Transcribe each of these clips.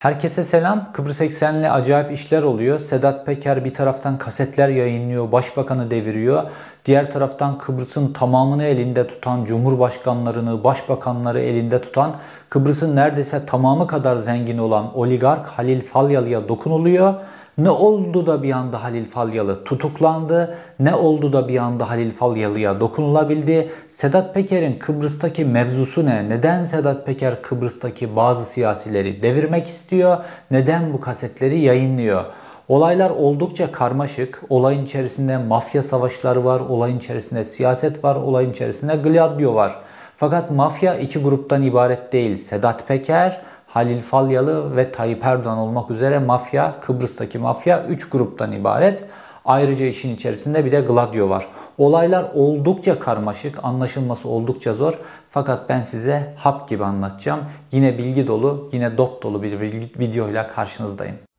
Herkese selam. Kıbrıs eksenli acayip işler oluyor. Sedat Peker bir taraftan kasetler yayınlıyor, başbakanı deviriyor. Diğer taraftan Kıbrıs'ın tamamını elinde tutan, cumhurbaşkanlarını, başbakanları elinde tutan, Kıbrıs'ın neredeyse tamamı kadar zengin olan oligark Halil Falyalı'ya dokunuluyor. Ne oldu da bir anda Halil Falyalı tutuklandı? Ne oldu da bir anda Halil Falyalı'ya dokunulabildi? Sedat Peker'in Kıbrıs'taki mevzusu ne? Neden Sedat Peker Kıbrıs'taki bazı siyasileri devirmek istiyor? Neden bu kasetleri yayınlıyor? Olaylar oldukça karmaşık. Olayın içerisinde mafya savaşları var, olayın içerisinde siyaset var, olayın içerisinde Gladio var. Fakat mafya iki gruptan ibaret değil. Sedat Peker Halil Falyalı ve Tayyip Erdoğan olmak üzere mafya, Kıbrıs'taki mafya 3 gruptan ibaret. Ayrıca işin içerisinde bir de Gladio var. Olaylar oldukça karmaşık, anlaşılması oldukça zor. Fakat ben size hap gibi anlatacağım. Yine bilgi dolu, yine dop dolu bir videoyla karşınızdayım.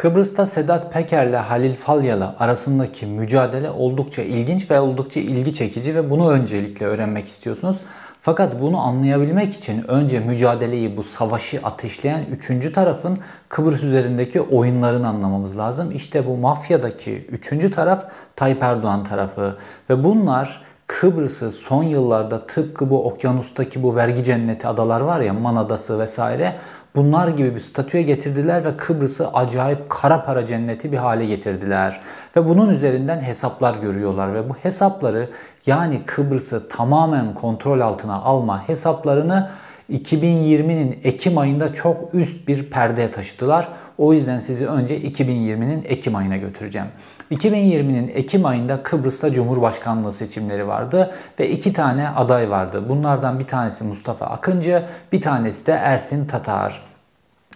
Kıbrıs'ta Sedat Peker ile Halil Falyalı arasındaki mücadele oldukça ilginç ve oldukça ilgi çekici ve bunu öncelikle öğrenmek istiyorsunuz. Fakat bunu anlayabilmek için önce mücadeleyi, bu savaşı ateşleyen üçüncü tarafın Kıbrıs üzerindeki oyunlarını anlamamız lazım. İşte bu mafyadaki üçüncü taraf Tayyip Erdoğan tarafı ve bunlar Kıbrıs'ı son yıllarda tıpkı bu okyanustaki bu vergi cenneti adalar var ya Man Adası vesaire bunlar gibi bir statüye getirdiler ve Kıbrıs'ı acayip kara para cenneti bir hale getirdiler. Ve bunun üzerinden hesaplar görüyorlar ve bu hesapları yani Kıbrıs'ı tamamen kontrol altına alma hesaplarını 2020'nin Ekim ayında çok üst bir perdeye taşıdılar. O yüzden sizi önce 2020'nin Ekim ayına götüreceğim. 2020'nin Ekim ayında Kıbrıs'ta Cumhurbaşkanlığı seçimleri vardı ve iki tane aday vardı. Bunlardan bir tanesi Mustafa Akıncı, bir tanesi de Ersin Tatar.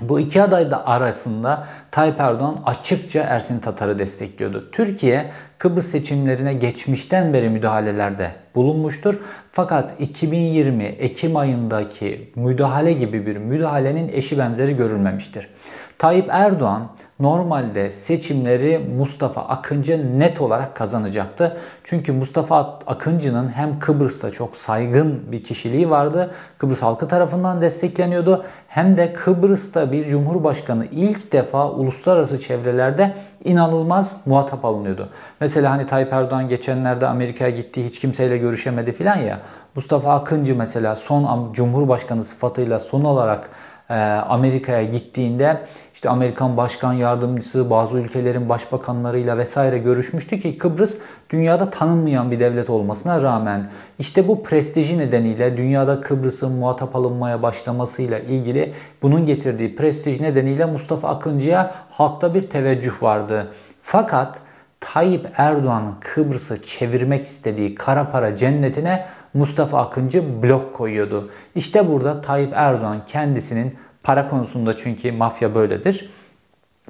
Bu iki aday da arasında Tayyip Erdoğan açıkça Ersin Tatar'ı destekliyordu. Türkiye Kıbrıs seçimlerine geçmişten beri müdahalelerde bulunmuştur. Fakat 2020 Ekim ayındaki müdahale gibi bir müdahalenin eşi benzeri görülmemiştir. Tayyip Erdoğan normalde seçimleri Mustafa Akıncı net olarak kazanacaktı. Çünkü Mustafa Akıncı'nın hem Kıbrıs'ta çok saygın bir kişiliği vardı. Kıbrıs halkı tarafından destekleniyordu. Hem de Kıbrıs'ta bir cumhurbaşkanı ilk defa uluslararası çevrelerde inanılmaz muhatap alınıyordu. Mesela hani Tayyip Erdoğan geçenlerde Amerika'ya gitti hiç kimseyle görüşemedi filan ya. Mustafa Akıncı mesela son cumhurbaşkanı sıfatıyla son olarak Amerika'ya gittiğinde işte Amerikan Başkan Yardımcısı, bazı ülkelerin başbakanlarıyla vesaire görüşmüştü ki Kıbrıs dünyada tanınmayan bir devlet olmasına rağmen işte bu prestiji nedeniyle dünyada Kıbrıs'ın muhatap alınmaya başlamasıyla ilgili bunun getirdiği prestij nedeniyle Mustafa Akıncı'ya halkta bir teveccüh vardı. Fakat Tayyip Erdoğan'ın Kıbrıs'ı çevirmek istediği kara para cennetine Mustafa Akıncı blok koyuyordu. İşte burada Tayyip Erdoğan kendisinin Para konusunda çünkü mafya böyledir.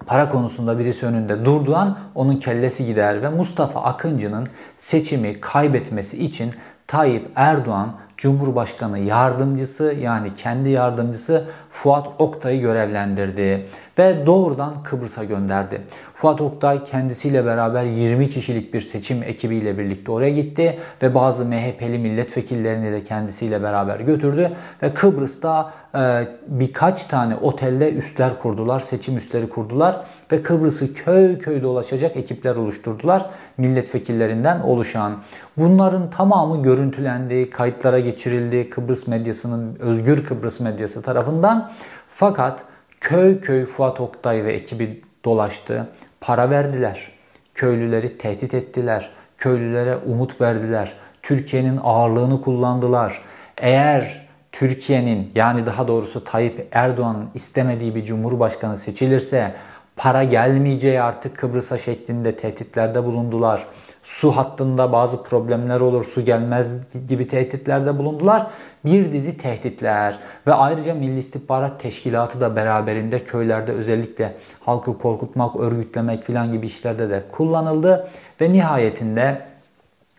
Para konusunda birisi önünde durduğu an onun kellesi gider ve Mustafa Akıncı'nın seçimi kaybetmesi için Tayyip Erdoğan Cumhurbaşkanı yardımcısı yani kendi yardımcısı Fuat Oktay'ı görevlendirdi ve doğrudan Kıbrıs'a gönderdi. Fuat Oktay kendisiyle beraber 20 kişilik bir seçim ekibiyle birlikte oraya gitti ve bazı MHP'li milletvekillerini de kendisiyle beraber götürdü ve Kıbrıs'ta e, birkaç tane otelde üstler kurdular, seçim üstleri kurdular ve Kıbrıs'ı köy köy dolaşacak ekipler oluşturdular milletvekillerinden oluşan. Bunların tamamı görüntülendi, kayıtlara geçirildi Kıbrıs medyasının, Özgür Kıbrıs medyası tarafından. Fakat köy köy Fuat Oktay ve ekibi dolaştı. Para verdiler. Köylüleri tehdit ettiler. Köylülere umut verdiler. Türkiye'nin ağırlığını kullandılar. Eğer Türkiye'nin yani daha doğrusu Tayyip Erdoğan'ın istemediği bir cumhurbaşkanı seçilirse para gelmeyeceği artık Kıbrıs'a şeklinde tehditlerde bulundular su hattında bazı problemler olur, su gelmez gibi tehditlerde bulundular. Bir dizi tehditler ve ayrıca Milli İstihbarat Teşkilatı da beraberinde köylerde özellikle halkı korkutmak, örgütlemek filan gibi işlerde de kullanıldı. Ve nihayetinde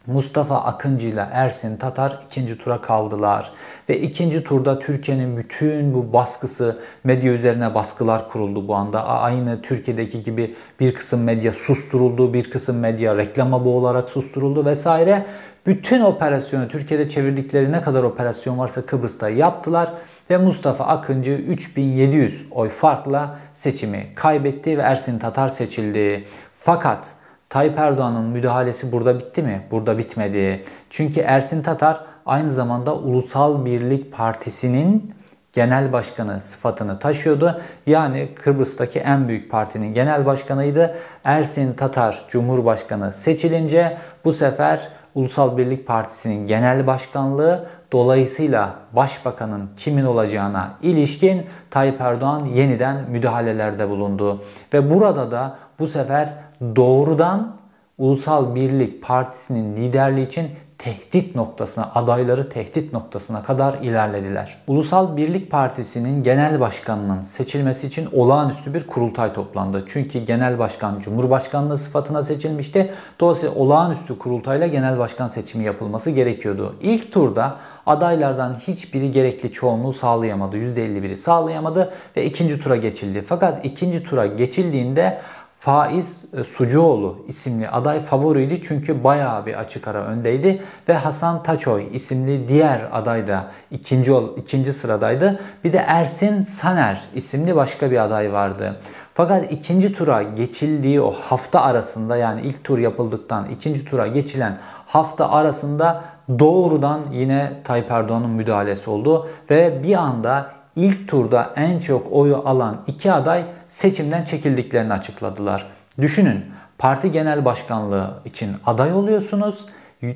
Mustafa Akıncı ile Ersin Tatar ikinci tura kaldılar. Ve ikinci turda Türkiye'nin bütün bu baskısı, medya üzerine baskılar kuruldu bu anda. Aynı Türkiye'deki gibi bir kısım medya susturuldu, bir kısım medya reklama boğularak susturuldu vesaire. Bütün operasyonu Türkiye'de çevirdikleri ne kadar operasyon varsa Kıbrıs'ta yaptılar ve Mustafa Akıncı 3700 oy farkla seçimi kaybetti ve Ersin Tatar seçildi. Fakat Tayyip Erdoğan'ın müdahalesi burada bitti mi? Burada bitmedi. Çünkü Ersin Tatar aynı zamanda Ulusal Birlik Partisi'nin genel başkanı sıfatını taşıyordu. Yani Kıbrıs'taki en büyük partinin genel başkanıydı. Ersin Tatar Cumhurbaşkanı seçilince bu sefer Ulusal Birlik Partisi'nin genel başkanlığı dolayısıyla başbakanın kimin olacağına ilişkin Tayyip Erdoğan yeniden müdahalelerde bulundu. Ve burada da bu sefer doğrudan Ulusal Birlik Partisi'nin liderliği için tehdit noktasına, adayları tehdit noktasına kadar ilerlediler. Ulusal Birlik Partisi'nin genel başkanının seçilmesi için olağanüstü bir kurultay toplandı. Çünkü genel başkan Cumhurbaşkanlığı sıfatına seçilmişti. Dolayısıyla olağanüstü kurultayla genel başkan seçimi yapılması gerekiyordu. İlk turda adaylardan hiçbiri gerekli çoğunluğu sağlayamadı. %51'i sağlayamadı ve ikinci tura geçildi. Fakat ikinci tura geçildiğinde Faiz e, Sucuoğlu isimli aday favoriydi çünkü bayağı bir açık ara öndeydi ve Hasan Taçoy isimli diğer aday da ikinci, ikinci sıradaydı. Bir de Ersin Saner isimli başka bir aday vardı. Fakat ikinci tura geçildiği o hafta arasında yani ilk tur yapıldıktan ikinci tura geçilen hafta arasında doğrudan yine Tayyip Erdoğan'ın müdahalesi oldu ve bir anda ilk turda en çok oyu alan iki aday seçimden çekildiklerini açıkladılar. Düşünün parti genel başkanlığı için aday oluyorsunuz.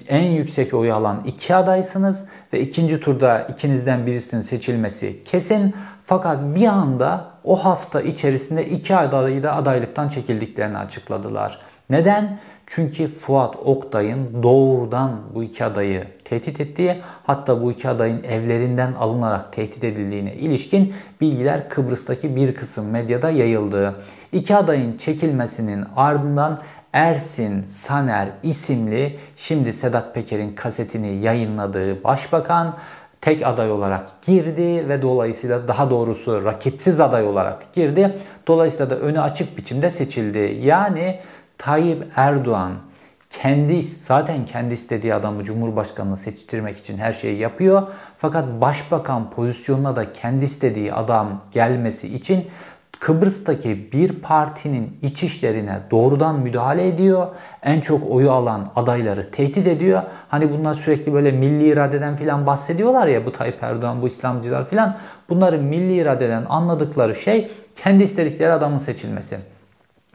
En yüksek oyu alan iki adaysınız ve ikinci turda ikinizden birisinin seçilmesi kesin. Fakat bir anda o hafta içerisinde iki adayı da adaylıktan çekildiklerini açıkladılar. Neden? Çünkü Fuat Oktay'ın doğrudan bu iki adayı tehdit ettiği hatta bu iki adayın evlerinden alınarak tehdit edildiğine ilişkin bilgiler Kıbrıs'taki bir kısım medyada yayıldı. İki adayın çekilmesinin ardından Ersin Saner isimli şimdi Sedat Peker'in kasetini yayınladığı başbakan tek aday olarak girdi ve dolayısıyla daha doğrusu rakipsiz aday olarak girdi. Dolayısıyla da önü açık biçimde seçildi. Yani Tayyip Erdoğan kendi zaten kendi istediği adamı Cumhurbaşkanını seçtirmek için her şeyi yapıyor. Fakat başbakan pozisyonuna da kendi istediği adam gelmesi için Kıbrıs'taki bir partinin iç işlerine doğrudan müdahale ediyor. En çok oyu alan adayları tehdit ediyor. Hani bunlar sürekli böyle milli iradeden filan bahsediyorlar ya bu Tayyip Erdoğan, bu İslamcılar filan. Bunların milli iradeden anladıkları şey kendi istedikleri adamın seçilmesi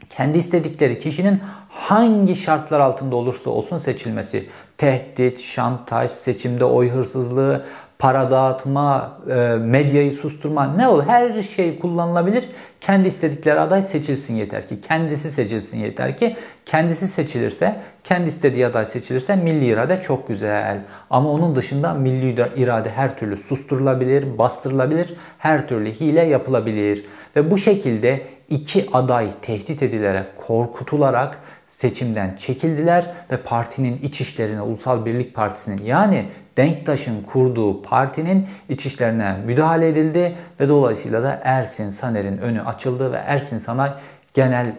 kendi istedikleri kişinin hangi şartlar altında olursa olsun seçilmesi. Tehdit, şantaj, seçimde oy hırsızlığı, para dağıtma, e, medyayı susturma ne olur her şey kullanılabilir. Kendi istedikleri aday seçilsin yeter ki. Kendisi seçilsin yeter ki. Kendisi seçilirse, kendi istediği aday seçilirse milli irade çok güzel. Ama onun dışında milli irade her türlü susturulabilir, bastırılabilir, her türlü hile yapılabilir. Ve bu şekilde iki aday tehdit edilerek, korkutularak seçimden çekildiler ve partinin iç işlerine, Ulusal Birlik Partisi'nin yani Denktaş'ın kurduğu partinin iç işlerine müdahale edildi ve dolayısıyla da Ersin Saner'in önü açıldı ve Ersin Saner genel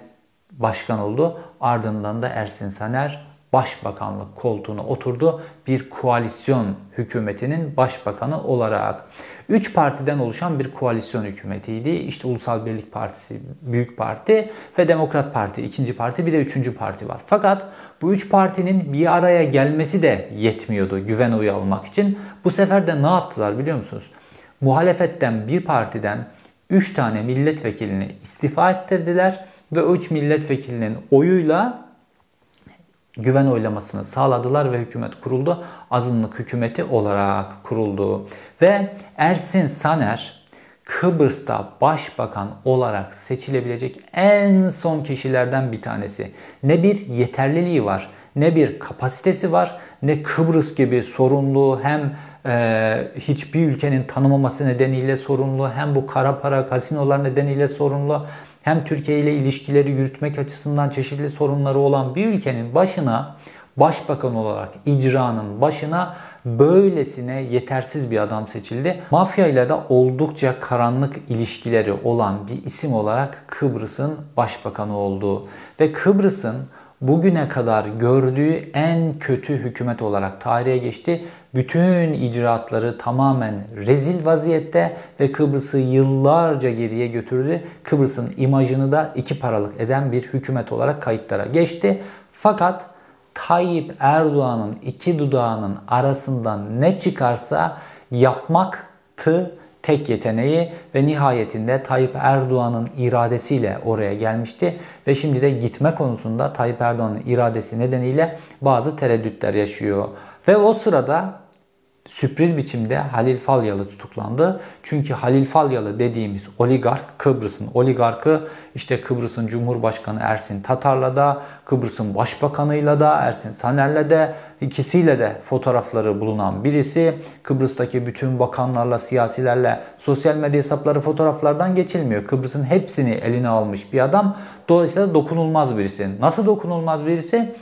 başkan oldu. Ardından da Ersin Saner başbakanlık koltuğuna oturdu bir koalisyon hükümetinin başbakanı olarak. Üç partiden oluşan bir koalisyon hükümetiydi. İşte Ulusal Birlik Partisi, Büyük Parti ve Demokrat Parti, ikinci parti bir de üçüncü parti var. Fakat bu üç partinin bir araya gelmesi de yetmiyordu güven oyu almak için. Bu sefer de ne yaptılar biliyor musunuz? Muhalefetten bir partiden üç tane milletvekilini istifa ettirdiler ve o üç milletvekilinin oyuyla güven oylamasını sağladılar ve hükümet kuruldu. Azınlık hükümeti olarak kuruldu. Ve Ersin Saner Kıbrıs'ta başbakan olarak seçilebilecek en son kişilerden bir tanesi. Ne bir yeterliliği var, ne bir kapasitesi var, ne Kıbrıs gibi sorunlu hem e, hiçbir ülkenin tanımaması nedeniyle sorumlu, hem bu kara para kasinolar nedeniyle sorumlu, hem Türkiye ile ilişkileri yürütmek açısından çeşitli sorunları olan bir ülkenin başına başbakan olarak icranın başına böylesine yetersiz bir adam seçildi. Mafya ile de oldukça karanlık ilişkileri olan bir isim olarak Kıbrıs'ın başbakanı oldu. Ve Kıbrıs'ın bugüne kadar gördüğü en kötü hükümet olarak tarihe geçti. Bütün icraatları tamamen rezil vaziyette ve Kıbrıs'ı yıllarca geriye götürdü. Kıbrıs'ın imajını da iki paralık eden bir hükümet olarak kayıtlara geçti. Fakat Tayyip Erdoğan'ın iki dudağının arasından ne çıkarsa yapmaktı tek yeteneği ve nihayetinde Tayyip Erdoğan'ın iradesiyle oraya gelmişti ve şimdi de gitme konusunda Tayyip Erdoğan'ın iradesi nedeniyle bazı tereddütler yaşıyor. Ve o sırada sürpriz biçimde Halil Falyalı tutuklandı. Çünkü Halil Falyalı dediğimiz oligark Kıbrıs'ın oligarkı işte Kıbrıs'ın Cumhurbaşkanı Ersin Tatar'la da Kıbrıs'ın Başbakanı'yla da Ersin Saner'le de ikisiyle de fotoğrafları bulunan birisi. Kıbrıs'taki bütün bakanlarla, siyasilerle sosyal medya hesapları fotoğraflardan geçilmiyor. Kıbrıs'ın hepsini eline almış bir adam. Dolayısıyla dokunulmaz birisi. Nasıl dokunulmaz birisi?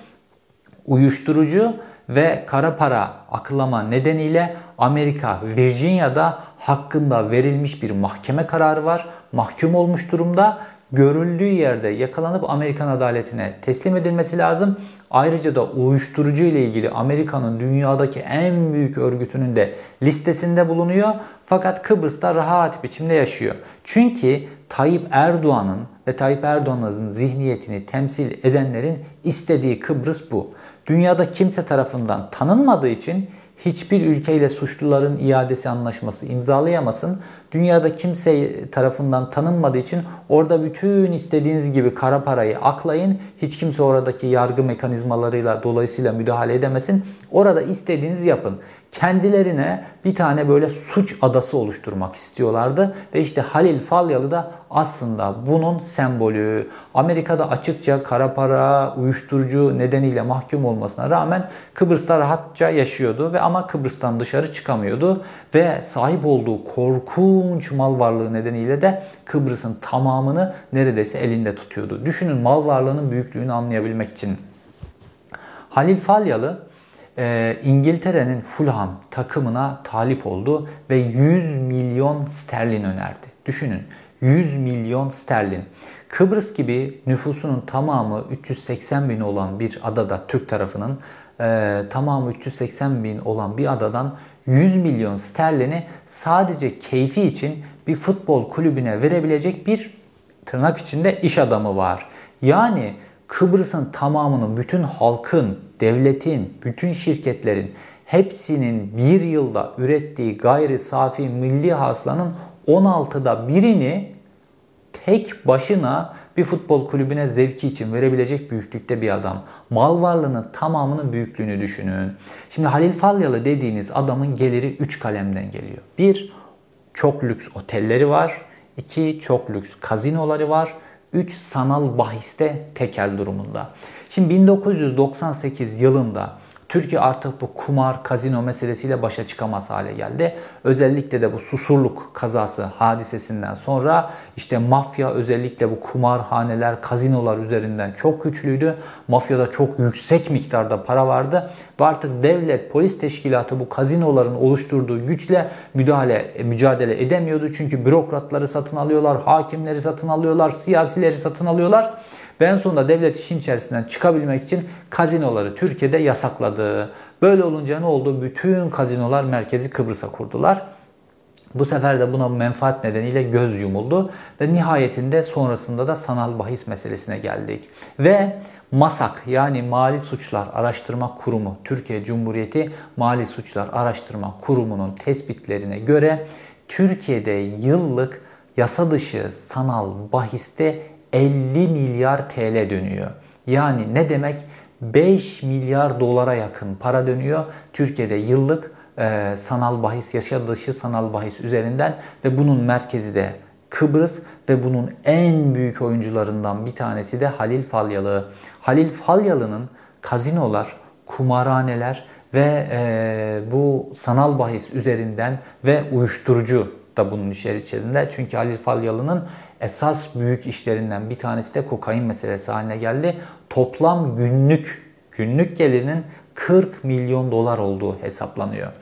Uyuşturucu ve kara para akıllama nedeniyle Amerika Virginia'da hakkında verilmiş bir mahkeme kararı var. Mahkum olmuş durumda. Görüldüğü yerde yakalanıp Amerikan adaletine teslim edilmesi lazım. Ayrıca da uyuşturucu ile ilgili Amerika'nın dünyadaki en büyük örgütünün de listesinde bulunuyor. Fakat Kıbrıs'ta rahat biçimde yaşıyor. Çünkü Tayyip Erdoğan'ın ve Tayyip Erdoğan'ın zihniyetini temsil edenlerin istediği Kıbrıs bu dünyada kimse tarafından tanınmadığı için hiçbir ülkeyle suçluların iadesi anlaşması imzalayamasın. Dünyada kimse tarafından tanınmadığı için orada bütün istediğiniz gibi kara parayı aklayın. Hiç kimse oradaki yargı mekanizmalarıyla dolayısıyla müdahale edemesin. Orada istediğiniz yapın kendilerine bir tane böyle suç adası oluşturmak istiyorlardı. Ve işte Halil Falyalı da aslında bunun sembolü. Amerika'da açıkça kara para, uyuşturucu nedeniyle mahkum olmasına rağmen Kıbrıs'ta rahatça yaşıyordu ve ama Kıbrıs'tan dışarı çıkamıyordu ve sahip olduğu korkunç mal varlığı nedeniyle de Kıbrıs'ın tamamını neredeyse elinde tutuyordu. Düşünün mal varlığının büyüklüğünü anlayabilmek için. Halil Falyalı e, İngiltere'nin Fulham takımına talip oldu ve 100 milyon sterlin önerdi. Düşünün 100 milyon sterlin. Kıbrıs gibi nüfusunun tamamı 380 bin olan bir adada Türk tarafının e, tamamı 380 bin olan bir adadan 100 milyon sterlini sadece keyfi için bir futbol kulübüne verebilecek bir tırnak içinde iş adamı var. Yani Kıbrıs'ın tamamının bütün halkın devletin, bütün şirketlerin hepsinin bir yılda ürettiği gayri safi milli hasılanın 16'da birini tek başına bir futbol kulübüne zevki için verebilecek büyüklükte bir adam. Mal varlığının tamamının büyüklüğünü düşünün. Şimdi Halil Falyalı dediğiniz adamın geliri 3 kalemden geliyor. 1. Çok lüks otelleri var. 2. Çok lüks kazinoları var. 3. Sanal bahiste tekel durumunda. Şimdi 1998 yılında Türkiye artık bu kumar, kazino meselesiyle başa çıkamaz hale geldi. Özellikle de bu Susurluk kazası hadisesinden sonra işte mafya özellikle bu kumarhaneler, kazinolar üzerinden çok güçlüydü. Mafyada çok yüksek miktarda para vardı ve artık devlet, polis teşkilatı bu kazinoların oluşturduğu güçle müdahale, mücadele edemiyordu. Çünkü bürokratları satın alıyorlar, hakimleri satın alıyorlar, siyasileri satın alıyorlar. Ve en sonunda devlet işin içerisinden çıkabilmek için kazinoları Türkiye'de yasakladı. Böyle olunca ne oldu? Bütün kazinolar merkezi Kıbrıs'a kurdular. Bu sefer de buna menfaat nedeniyle göz yumuldu ve nihayetinde sonrasında da sanal bahis meselesine geldik. Ve MASAK yani Mali Suçlar Araştırma Kurumu, Türkiye Cumhuriyeti Mali Suçlar Araştırma Kurumu'nun tespitlerine göre Türkiye'de yıllık yasa dışı sanal bahiste 50 milyar TL dönüyor. Yani ne demek? 5 milyar dolara yakın para dönüyor. Türkiye'de yıllık e, sanal bahis, yaşa dışı sanal bahis üzerinden ve bunun merkezi de Kıbrıs ve bunun en büyük oyuncularından bir tanesi de Halil Falyalı. Halil Falyalı'nın kazinolar, kumarhaneler ve e, bu sanal bahis üzerinden ve uyuşturucu da bunun içerisinde. Çünkü Halil Falyalı'nın esas büyük işlerinden bir tanesi de kokain meselesi haline geldi. Toplam günlük Günlük gelirinin 40 milyon dolar olduğu hesaplanıyor.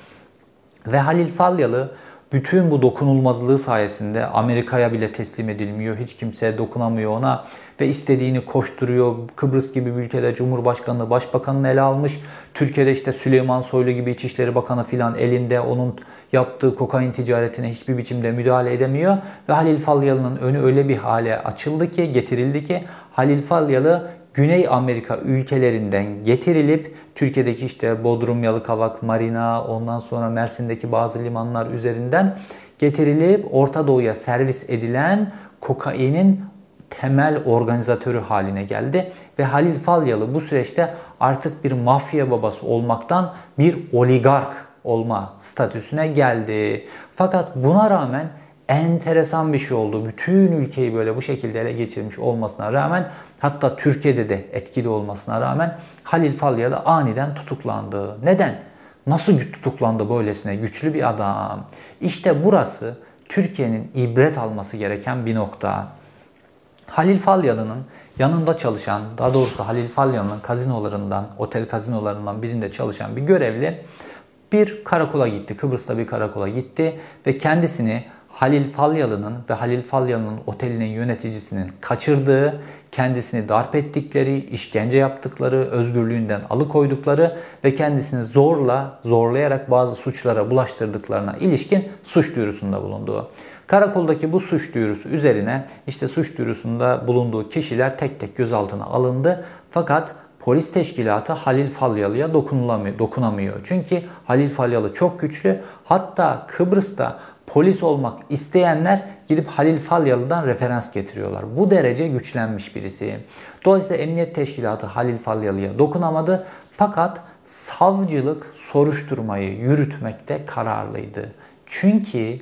Ve Halil Falyalı bütün bu dokunulmazlığı sayesinde Amerika'ya bile teslim edilmiyor. Hiç kimse dokunamıyor ona ve istediğini koşturuyor. Kıbrıs gibi bir ülkede Cumhurbaşkanlığı, Başbakanını ele almış. Türkiye'de işte Süleyman Soylu gibi İçişleri Bakanı filan elinde onun yaptığı kokain ticaretine hiçbir biçimde müdahale edemiyor. Ve Halil Falyalı'nın önü öyle bir hale açıldı ki, getirildi ki Halil Falyalı Güney Amerika ülkelerinden getirilip Türkiye'deki işte Bodrum, Yalıkavak, Marina, ondan sonra Mersin'deki bazı limanlar üzerinden getirilip Orta Doğu'ya servis edilen kokainin temel organizatörü haline geldi ve Halil Falyalı bu süreçte artık bir mafya babası olmaktan bir oligark olma statüsüne geldi. Fakat buna rağmen enteresan bir şey oldu. Bütün ülkeyi böyle bu şekilde ele geçirmiş olmasına rağmen hatta Türkiye'de de etkili olmasına rağmen Halil Falyalı aniden tutuklandı. Neden? Nasıl tutuklandı böylesine güçlü bir adam? İşte burası Türkiye'nin ibret alması gereken bir nokta. Halil Falyalı'nın yanında çalışan, daha doğrusu Halil Falyalı'nın kazinolarından, otel kazinolarından birinde çalışan bir görevli bir karakola gitti. Kıbrıs'ta bir karakola gitti ve kendisini Halil Falyalı'nın ve Halil Falyalı'nın otelinin yöneticisinin kaçırdığı, kendisini darp ettikleri, işkence yaptıkları, özgürlüğünden alıkoydukları ve kendisini zorla, zorlayarak bazı suçlara bulaştırdıklarına ilişkin suç duyurusunda bulunduğu. Karakoldaki bu suç duyurusu üzerine işte suç duyurusunda bulunduğu kişiler tek tek gözaltına alındı. Fakat polis teşkilatı Halil Falyalı'ya dokunamıyor. Çünkü Halil Falyalı çok güçlü. Hatta Kıbrıs'ta polis olmak isteyenler gidip Halil Falyalı'dan referans getiriyorlar. Bu derece güçlenmiş birisi. Dolayısıyla Emniyet Teşkilatı Halil Falyalı'ya dokunamadı. Fakat savcılık soruşturmayı yürütmekte kararlıydı. Çünkü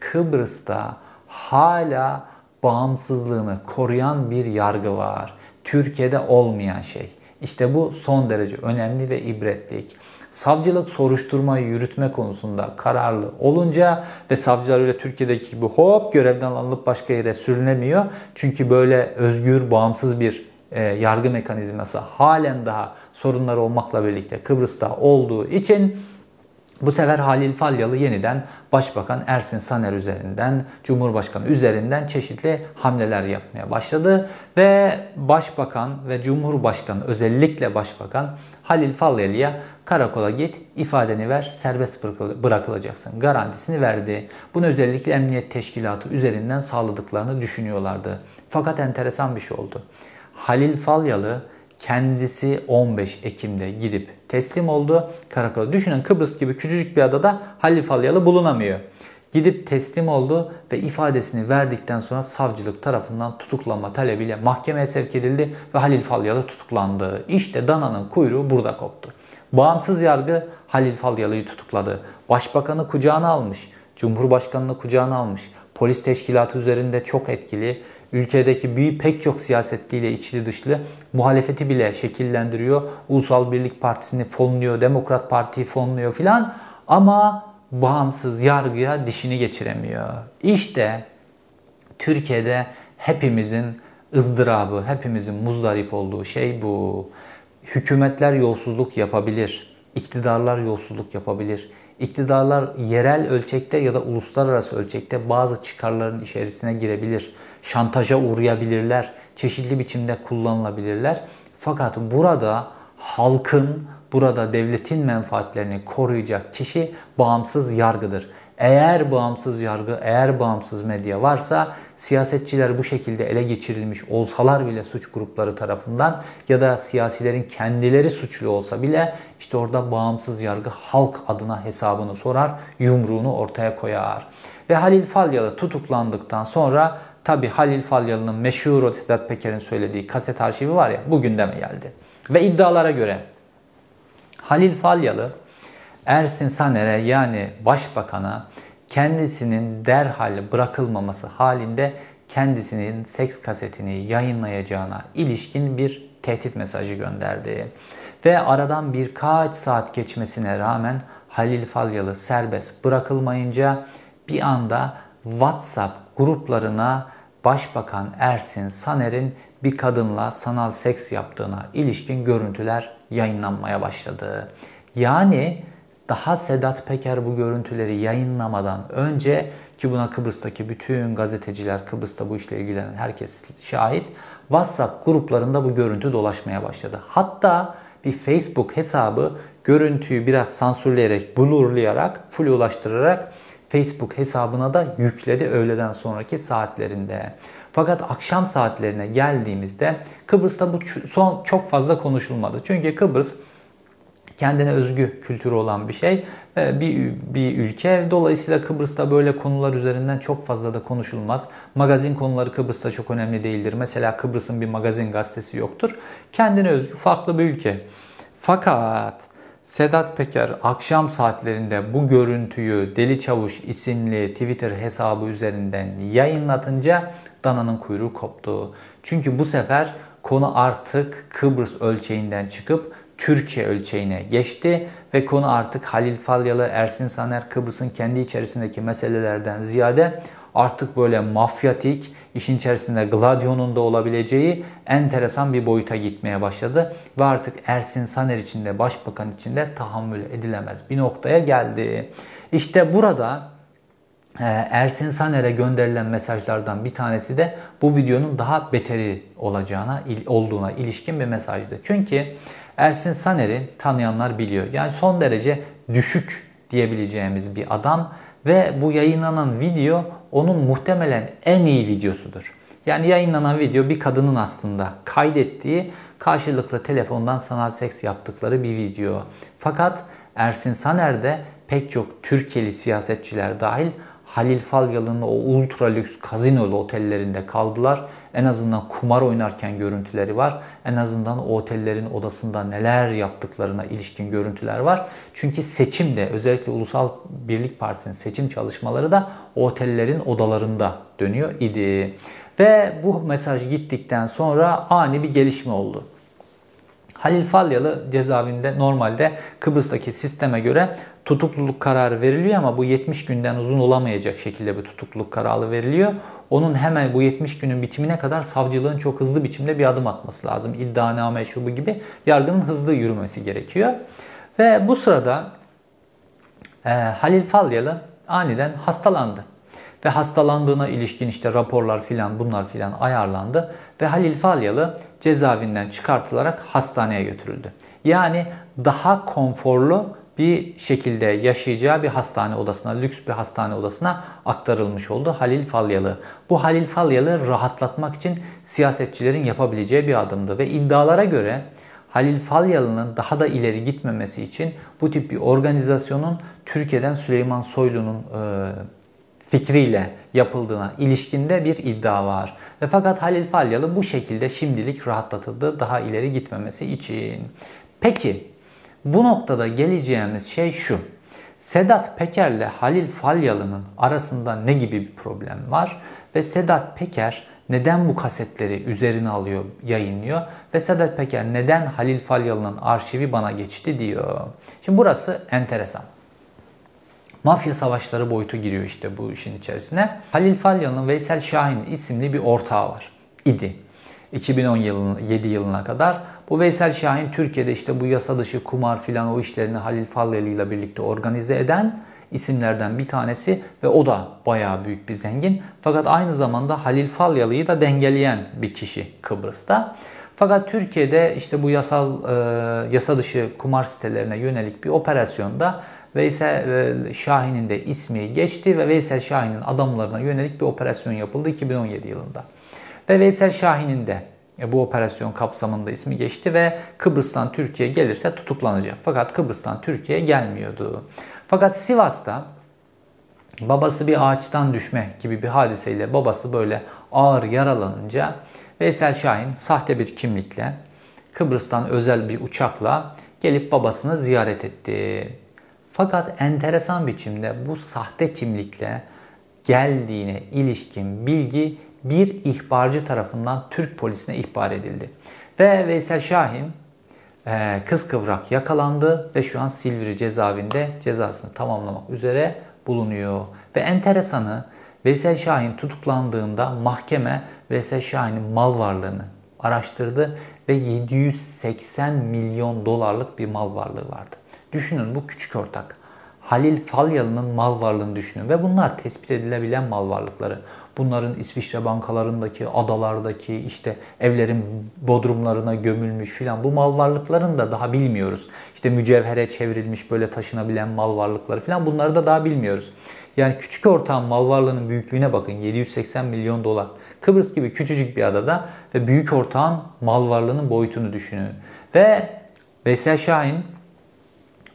Kıbrıs'ta hala bağımsızlığını koruyan bir yargı var. Türkiye'de olmayan şey. İşte bu son derece önemli ve ibretlik. Savcılık soruşturmayı yürütme konusunda kararlı olunca ve savcılar öyle Türkiye'deki gibi hop görevden alınıp başka yere sürünemiyor. Çünkü böyle özgür, bağımsız bir e, yargı mekanizması halen daha sorunları olmakla birlikte Kıbrıs'ta olduğu için bu sefer Halil Falyalı yeniden Başbakan Ersin Saner üzerinden, Cumhurbaşkanı üzerinden çeşitli hamleler yapmaya başladı. Ve Başbakan ve Cumhurbaşkanı özellikle Başbakan Halil Falyalı'ya karakola git, ifadeni ver, serbest bırakılacaksın garantisini verdi. Bunu özellikle emniyet teşkilatı üzerinden sağladıklarını düşünüyorlardı. Fakat enteresan bir şey oldu. Halil Falyalı kendisi 15 Ekim'de gidip teslim oldu karakola. Düşünün Kıbrıs gibi küçücük bir adada Halil Falyalı bulunamıyor. Gidip teslim oldu ve ifadesini verdikten sonra savcılık tarafından tutuklama talebiyle mahkemeye sevk edildi ve Halil Falyalı tutuklandı. İşte dananın kuyruğu burada koptu. Bağımsız yargı Halil Falyalı'yı tutukladı. Başbakanı kucağına almış. Cumhurbaşkanını kucağına almış. Polis teşkilatı üzerinde çok etkili. Ülkedeki büyük pek çok siyasetliyle içli dışlı muhalefeti bile şekillendiriyor. Ulusal Birlik Partisi'ni fonluyor, Demokrat Parti'yi fonluyor filan. Ama bağımsız yargıya dişini geçiremiyor. İşte Türkiye'de hepimizin ızdırabı, hepimizin muzdarip olduğu şey bu. Hükümetler yolsuzluk yapabilir, iktidarlar yolsuzluk yapabilir. İktidarlar yerel ölçekte ya da uluslararası ölçekte bazı çıkarların içerisine girebilir. Şantaja uğrayabilirler, çeşitli biçimde kullanılabilirler. Fakat burada halkın, burada devletin menfaatlerini koruyacak kişi bağımsız yargıdır. Eğer bağımsız yargı, eğer bağımsız medya varsa siyasetçiler bu şekilde ele geçirilmiş olsalar bile suç grupları tarafından ya da siyasilerin kendileri suçlu olsa bile işte orada bağımsız yargı halk adına hesabını sorar, yumruğunu ortaya koyar. Ve Halil Falyalı tutuklandıktan sonra tabi Halil Falyalı'nın meşhur Sedat Peker'in söylediği kaset arşivi var ya bu gündeme geldi. Ve iddialara göre Halil Falyalı Ersin Saner'e yani başbakana kendisinin derhal bırakılmaması halinde kendisinin seks kasetini yayınlayacağına ilişkin bir tehdit mesajı gönderdi. Ve aradan birkaç saat geçmesine rağmen Halil Falyalı serbest bırakılmayınca bir anda WhatsApp gruplarına Başbakan Ersin Saner'in bir kadınla sanal seks yaptığına ilişkin görüntüler yayınlanmaya başladı. Yani daha Sedat Peker bu görüntüleri yayınlamadan önce ki buna Kıbrıs'taki bütün gazeteciler, Kıbrıs'ta bu işle ilgilenen herkes şahit. WhatsApp gruplarında bu görüntü dolaşmaya başladı. Hatta bir Facebook hesabı görüntüyü biraz sansürleyerek, blurlayarak, full ulaştırarak Facebook hesabına da yükledi öğleden sonraki saatlerinde. Fakat akşam saatlerine geldiğimizde Kıbrıs'ta bu son çok fazla konuşulmadı. Çünkü Kıbrıs kendine özgü kültürü olan bir şey bir, bir ülke. Dolayısıyla Kıbrıs'ta böyle konular üzerinden çok fazla da konuşulmaz. Magazin konuları Kıbrıs'ta çok önemli değildir. Mesela Kıbrıs'ın bir magazin gazetesi yoktur. Kendine özgü farklı bir ülke. Fakat Sedat Peker akşam saatlerinde bu görüntüyü Deli Çavuş isimli Twitter hesabı üzerinden yayınlatınca dananın kuyruğu koptu. Çünkü bu sefer konu artık Kıbrıs ölçeğinden çıkıp Türkiye ölçeğine geçti ve konu artık Halil Falyalı, Ersin Saner, Kıbrıs'ın kendi içerisindeki meselelerden ziyade artık böyle mafyatik, işin içerisinde Gladio'nun da olabileceği enteresan bir boyuta gitmeye başladı. Ve artık Ersin Saner için de Başbakan için de tahammül edilemez bir noktaya geldi. İşte burada e, Ersin Saner'e gönderilen mesajlardan bir tanesi de bu videonun daha beteri olacağına olduğuna ilişkin bir mesajdı. Çünkü Ersin Saner'i tanıyanlar biliyor. Yani son derece düşük diyebileceğimiz bir adam ve bu yayınlanan video onun muhtemelen en iyi videosudur. Yani yayınlanan video bir kadının aslında kaydettiği karşılıklı telefondan sanal seks yaptıkları bir video. Fakat Ersin Saner de pek çok Türkiye'li siyasetçiler dahil Halil Falyalı'nın o ultra lüks kazinolu otellerinde kaldılar. En azından kumar oynarken görüntüleri var. En azından otellerin odasında neler yaptıklarına ilişkin görüntüler var. Çünkü seçim de özellikle Ulusal Birlik Partisi'nin seçim çalışmaları da otellerin odalarında dönüyor idi. Ve bu mesaj gittikten sonra ani bir gelişme oldu. Halil Falyalı cezaevinde normalde Kıbrıs'taki sisteme göre tutukluluk kararı veriliyor ama bu 70 günden uzun olamayacak şekilde bir tutukluluk kararı veriliyor. Onun hemen bu 70 günün bitimine kadar savcılığın çok hızlı biçimde bir adım atması lazım. İddianame şubu gibi yargının hızlı yürümesi gerekiyor. Ve bu sırada e, Halil Falyalı aniden hastalandı. Ve hastalandığına ilişkin işte raporlar filan bunlar filan ayarlandı. Ve Halil Falyalı cezaevinden çıkartılarak hastaneye götürüldü. Yani daha konforlu bir şekilde yaşayacağı bir hastane odasına, lüks bir hastane odasına aktarılmış oldu Halil Falyalı. Bu Halil Falyalı rahatlatmak için siyasetçilerin yapabileceği bir adımdı ve iddialara göre Halil Falyalı'nın daha da ileri gitmemesi için bu tip bir organizasyonun Türkiye'den Süleyman Soylu'nun e, fikriyle yapıldığına ilişkinde bir iddia var. Ve fakat Halil Falyalı bu şekilde şimdilik rahatlatıldı daha ileri gitmemesi için. Peki bu noktada geleceğimiz şey şu. Sedat Peker ile Halil Falyalı'nın arasında ne gibi bir problem var? Ve Sedat Peker neden bu kasetleri üzerine alıyor, yayınlıyor? Ve Sedat Peker neden Halil Falyalı'nın arşivi bana geçti diyor. Şimdi burası enteresan. Mafya savaşları boyutu giriyor işte bu işin içerisine. Halil Falyalı'nın Veysel Şahin isimli bir ortağı var. idi. 2010 yılın 7 yılına kadar. Bu Veysel Şahin Türkiye'de işte bu yasa dışı kumar filan o işlerini Halil Falyalı ile birlikte organize eden isimlerden bir tanesi ve o da bayağı büyük bir zengin. Fakat aynı zamanda Halil Falyalı'yı da dengeleyen bir kişi Kıbrıs'ta. Fakat Türkiye'de işte bu yasal e, yasa dışı kumar sitelerine yönelik bir operasyonda Veysel e, Şahin'in de ismi geçti ve Veysel Şahin'in adamlarına yönelik bir operasyon yapıldı 2017 yılında. Ve Veysel Şahin'in de e, bu operasyon kapsamında ismi geçti ve Kıbrıs'tan Türkiye gelirse tutuklanacak. Fakat Kıbrıs'tan Türkiye gelmiyordu. Fakat Sivas'ta babası bir ağaçtan düşme gibi bir hadiseyle babası böyle ağır yaralanınca Veysel Şahin sahte bir kimlikle Kıbrıs'tan özel bir uçakla gelip babasını ziyaret etti. Fakat enteresan biçimde bu sahte kimlikle geldiğine ilişkin bilgi bir ihbarcı tarafından Türk polisine ihbar edildi. Ve Veysel Şahin e, kız kıvrak yakalandı ve şu an Silivri cezaevinde cezasını tamamlamak üzere bulunuyor. Ve enteresanı Veysel Şahin tutuklandığında mahkeme Veysel Şahin'in mal varlığını araştırdı ve 780 milyon dolarlık bir mal varlığı vardı. Düşünün bu küçük ortak. Halil Falyalı'nın mal varlığını düşünün ve bunlar tespit edilebilen mal varlıkları. Bunların İsviçre bankalarındaki, adalardaki, işte evlerin bodrumlarına gömülmüş filan bu mal varlıklarını da daha bilmiyoruz. İşte mücevhere çevrilmiş böyle taşınabilen mal varlıkları filan bunları da daha bilmiyoruz. Yani küçük ortağın mal varlığının büyüklüğüne bakın 780 milyon dolar. Kıbrıs gibi küçücük bir adada ve büyük ortağın mal varlığının boyutunu düşünün. Ve Veysel Şahin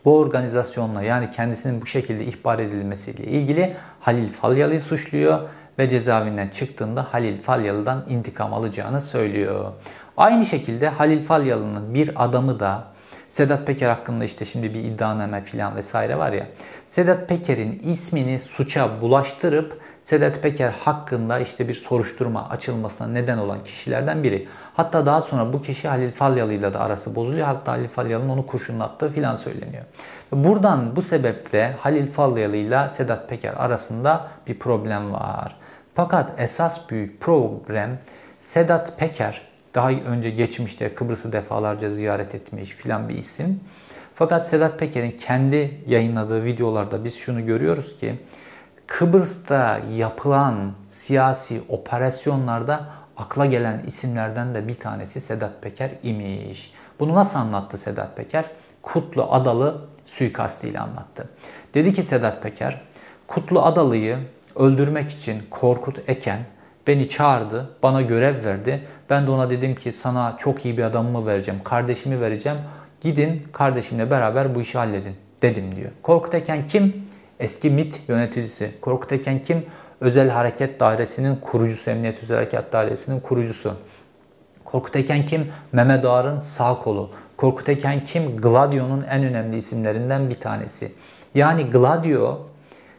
bu organizasyonla yani kendisinin bu şekilde ihbar edilmesiyle ilgili Halil Falyalı'yı suçluyor ve cezaevinden çıktığında Halil Falyalı'dan intikam alacağını söylüyor. Aynı şekilde Halil Falyalı'nın bir adamı da Sedat Peker hakkında işte şimdi bir iddianame falan vesaire var ya. Sedat Peker'in ismini suça bulaştırıp Sedat Peker hakkında işte bir soruşturma açılmasına neden olan kişilerden biri. Hatta daha sonra bu kişi Halil Falyalı ile de arası bozuluyor. Hatta Halil Falyalı'nın onu kurşunlattığı filan söyleniyor. Buradan bu sebeple Halil Falyalı ile Sedat Peker arasında bir problem var. Fakat esas büyük problem Sedat Peker daha önce geçmişte Kıbrıs'ı defalarca ziyaret etmiş filan bir isim. Fakat Sedat Peker'in kendi yayınladığı videolarda biz şunu görüyoruz ki Kıbrıs'ta yapılan siyasi operasyonlarda akla gelen isimlerden de bir tanesi Sedat Peker imiş. Bunu nasıl anlattı Sedat Peker? Kutlu Adalı suikastıyla anlattı. Dedi ki Sedat Peker, Kutlu Adalı'yı öldürmek için Korkut Eken beni çağırdı, bana görev verdi. Ben de ona dedim ki sana çok iyi bir adamımı vereceğim, kardeşimi vereceğim. Gidin kardeşimle beraber bu işi halledin dedim diyor. Korkut Eken kim? Eski MIT yöneticisi. Korkut Eken kim? Özel Hareket Dairesi'nin kurucusu, Emniyet Özel Hareket Dairesi'nin kurucusu. Korkut Eken kim? Mehmet Ağar'ın sağ kolu. Korkut Eken kim? Gladio'nun en önemli isimlerinden bir tanesi. Yani Gladio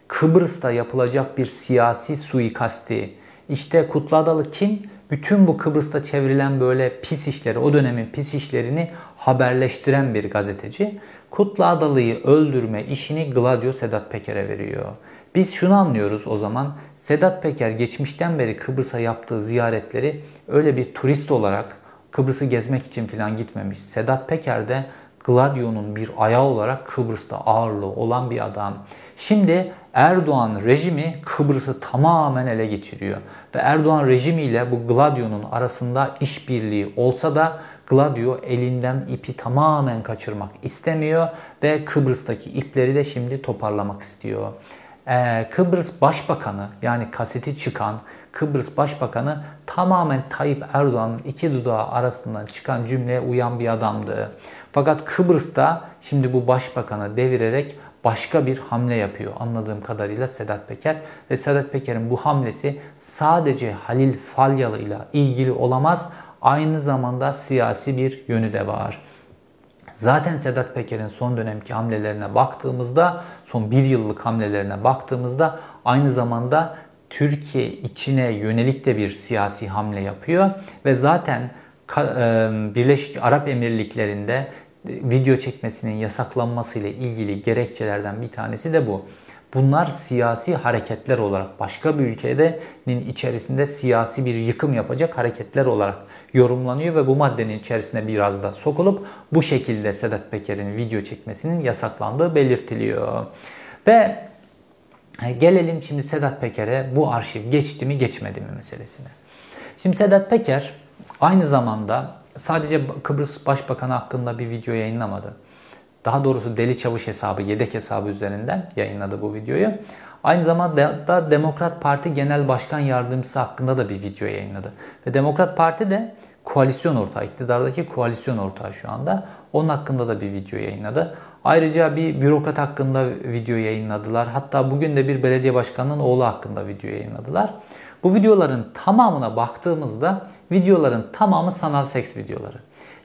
Kıbrıs'ta yapılacak bir siyasi suikasti. İşte Kutlu Adalı kim? Bütün bu Kıbrıs'ta çevrilen böyle pis işleri, o dönemin pis işlerini haberleştiren bir gazeteci. Kutlu Adalı'yı öldürme işini Gladio Sedat Peker'e veriyor. Biz şunu anlıyoruz o zaman. Sedat Peker geçmişten beri Kıbrıs'a yaptığı ziyaretleri öyle bir turist olarak Kıbrıs'ı gezmek için falan gitmemiş. Sedat Peker de Gladio'nun bir ayağı olarak Kıbrıs'ta ağırlığı olan bir adam. Şimdi Erdoğan rejimi Kıbrıs'ı tamamen ele geçiriyor. Ve Erdoğan rejimiyle bu Gladio'nun arasında işbirliği olsa da Gladio elinden ipi tamamen kaçırmak istemiyor ve Kıbrıs'taki ipleri de şimdi toparlamak istiyor. Ee, Kıbrıs Başbakanı yani kaseti çıkan Kıbrıs Başbakanı tamamen Tayyip Erdoğan'ın iki dudağı arasından çıkan cümleye uyan bir adamdı. Fakat Kıbrıs'ta şimdi bu başbakanı devirerek başka bir hamle yapıyor anladığım kadarıyla Sedat Peker. Ve Sedat Peker'in bu hamlesi sadece Halil Falyalı ile ilgili olamaz. Aynı zamanda siyasi bir yönü de var. Zaten Sedat Peker'in son dönemki hamlelerine baktığımızda, son bir yıllık hamlelerine baktığımızda aynı zamanda Türkiye içine yönelik de bir siyasi hamle yapıyor ve zaten Birleşik Arap Emirlikleri'nde video çekmesinin yasaklanması ile ilgili gerekçelerden bir tanesi de bu. Bunlar siyasi hareketler olarak başka bir ülkenin içerisinde siyasi bir yıkım yapacak hareketler olarak yorumlanıyor ve bu maddenin içerisine biraz da sokulup bu şekilde Sedat Peker'in video çekmesinin yasaklandığı belirtiliyor. Ve gelelim şimdi Sedat Peker'e bu arşiv geçti mi geçmedi mi meselesine. Şimdi Sedat Peker aynı zamanda sadece Kıbrıs Başbakanı hakkında bir video yayınlamadı. Daha doğrusu Deli Çavuş hesabı, yedek hesabı üzerinden yayınladı bu videoyu. Aynı zamanda da Demokrat Parti Genel Başkan Yardımcısı hakkında da bir video yayınladı. Ve Demokrat Parti de koalisyon ortağı, iktidardaki koalisyon ortağı şu anda. Onun hakkında da bir video yayınladı. Ayrıca bir bürokrat hakkında video yayınladılar. Hatta bugün de bir belediye başkanının oğlu hakkında video yayınladılar. Bu videoların tamamına baktığımızda videoların tamamı sanal seks videoları.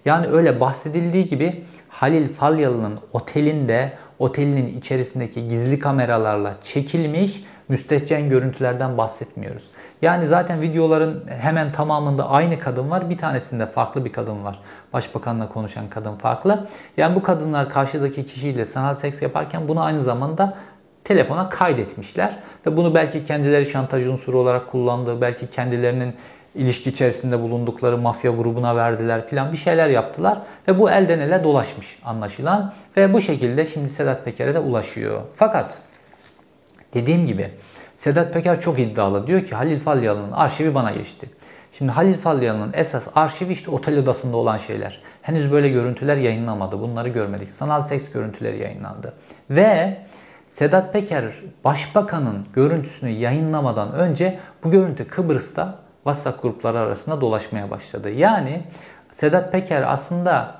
Yani öyle bahsedildiği gibi Halil Falyalı'nın otelinde, otelinin içerisindeki gizli kameralarla çekilmiş müstehcen görüntülerden bahsetmiyoruz. Yani zaten videoların hemen tamamında aynı kadın var. Bir tanesinde farklı bir kadın var. Başbakanla konuşan kadın farklı. Yani bu kadınlar karşıdaki kişiyle sanal seks yaparken bunu aynı zamanda telefona kaydetmişler. Ve bunu belki kendileri şantaj unsuru olarak kullandığı, belki kendilerinin ilişki içerisinde bulundukları mafya grubuna verdiler filan bir şeyler yaptılar ve bu elden ele dolaşmış anlaşılan ve bu şekilde şimdi Sedat Peker'e de ulaşıyor. Fakat dediğim gibi Sedat Peker çok iddialı. Diyor ki Halil Falyalı'nın arşivi bana geçti. Şimdi Halil Falyalı'nın esas arşivi işte otel odasında olan şeyler. Henüz böyle görüntüler yayınlamadı. Bunları görmedik. Sanal seks görüntüleri yayınlandı. Ve Sedat Peker başbakanın görüntüsünü yayınlamadan önce bu görüntü Kıbrıs'ta WhatsApp grupları arasında dolaşmaya başladı. Yani Sedat Peker aslında